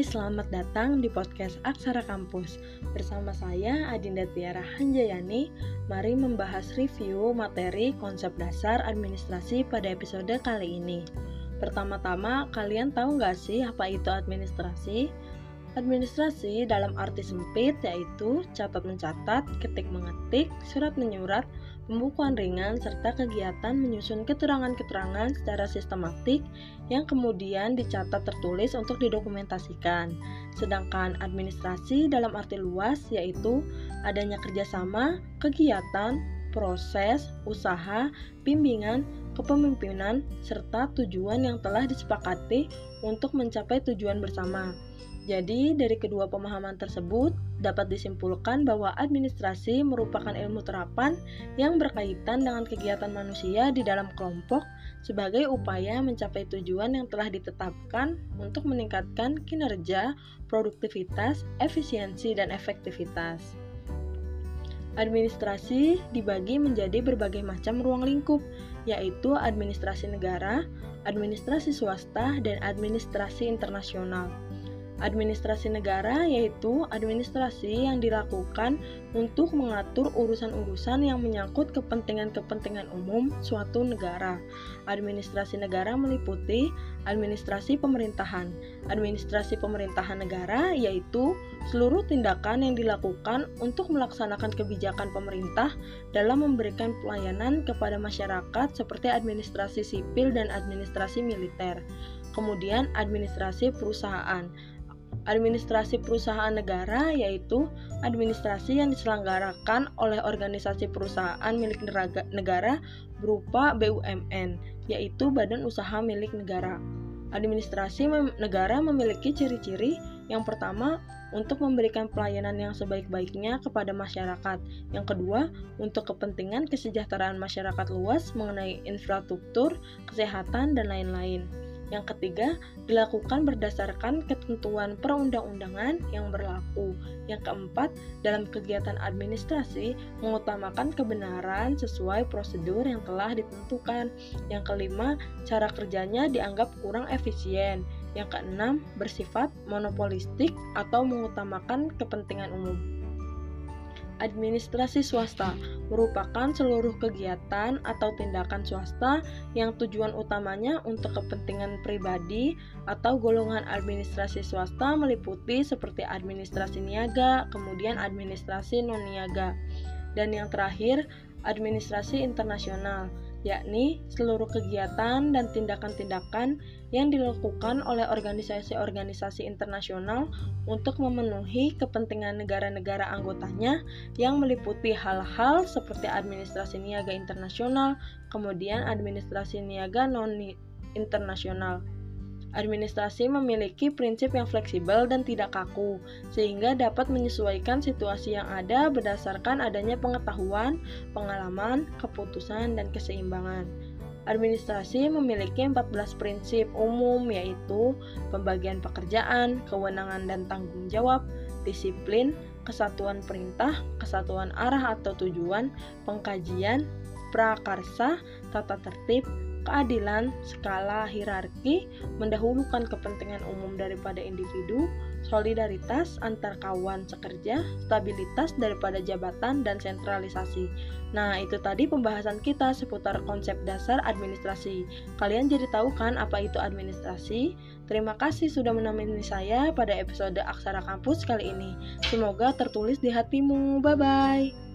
Selamat datang di podcast Aksara Kampus. Bersama saya Adinda Tiara Hanjayani, mari membahas review materi konsep dasar administrasi pada episode kali ini. Pertama-tama, kalian tahu nggak sih apa itu? Administrasi dalam arti sempit yaitu catat mencatat, ketik mengetik, surat menyurat, pembukuan ringan, serta kegiatan menyusun keterangan-keterangan secara sistematik yang kemudian dicatat tertulis untuk didokumentasikan. Sedangkan administrasi dalam arti luas yaitu adanya kerjasama, kegiatan, proses, usaha, bimbingan, kepemimpinan, serta tujuan yang telah disepakati untuk mencapai tujuan bersama. Jadi, dari kedua pemahaman tersebut dapat disimpulkan bahwa administrasi merupakan ilmu terapan yang berkaitan dengan kegiatan manusia di dalam kelompok sebagai upaya mencapai tujuan yang telah ditetapkan untuk meningkatkan kinerja, produktivitas, efisiensi, dan efektivitas. Administrasi dibagi menjadi berbagai macam ruang lingkup, yaitu administrasi negara, administrasi swasta, dan administrasi internasional. Administrasi negara yaitu administrasi yang dilakukan untuk mengatur urusan-urusan yang menyangkut kepentingan-kepentingan umum suatu negara. Administrasi negara meliputi administrasi pemerintahan. Administrasi pemerintahan negara yaitu seluruh tindakan yang dilakukan untuk melaksanakan kebijakan pemerintah dalam memberikan pelayanan kepada masyarakat seperti administrasi sipil dan administrasi militer. Kemudian administrasi perusahaan administrasi perusahaan negara yaitu administrasi yang diselenggarakan oleh organisasi perusahaan milik negara berupa BUMN yaitu Badan Usaha Milik Negara. Administrasi mem negara memiliki ciri-ciri yang pertama untuk memberikan pelayanan yang sebaik-baiknya kepada masyarakat. Yang kedua, untuk kepentingan kesejahteraan masyarakat luas mengenai infrastruktur, kesehatan, dan lain-lain. Yang ketiga, dilakukan berdasarkan ketentuan perundang-undangan yang berlaku. Yang keempat, dalam kegiatan administrasi mengutamakan kebenaran sesuai prosedur yang telah ditentukan. Yang kelima, cara kerjanya dianggap kurang efisien. Yang keenam, bersifat monopolistik atau mengutamakan kepentingan umum. Administrasi swasta merupakan seluruh kegiatan atau tindakan swasta yang tujuan utamanya untuk kepentingan pribadi atau golongan administrasi swasta meliputi seperti administrasi niaga, kemudian administrasi non-niaga. Dan yang terakhir, administrasi internasional yakni seluruh kegiatan dan tindakan-tindakan yang dilakukan oleh organisasi-organisasi internasional untuk memenuhi kepentingan negara-negara anggotanya yang meliputi hal-hal seperti administrasi niaga internasional, kemudian administrasi niaga non-internasional. Administrasi memiliki prinsip yang fleksibel dan tidak kaku, sehingga dapat menyesuaikan situasi yang ada berdasarkan adanya pengetahuan, pengalaman, keputusan, dan keseimbangan. Administrasi memiliki 14 prinsip umum yaitu pembagian pekerjaan, kewenangan dan tanggung jawab, disiplin, kesatuan perintah, kesatuan arah atau tujuan, pengkajian, prakarsa, tata tertib, keadilan, skala hierarki, mendahulukan kepentingan umum daripada individu, solidaritas antar kawan sekerja, stabilitas daripada jabatan, dan sentralisasi. Nah, itu tadi pembahasan kita seputar konsep dasar administrasi. Kalian jadi tahu kan apa itu administrasi? Terima kasih sudah menemani saya pada episode Aksara Kampus kali ini. Semoga tertulis di hatimu. Bye-bye.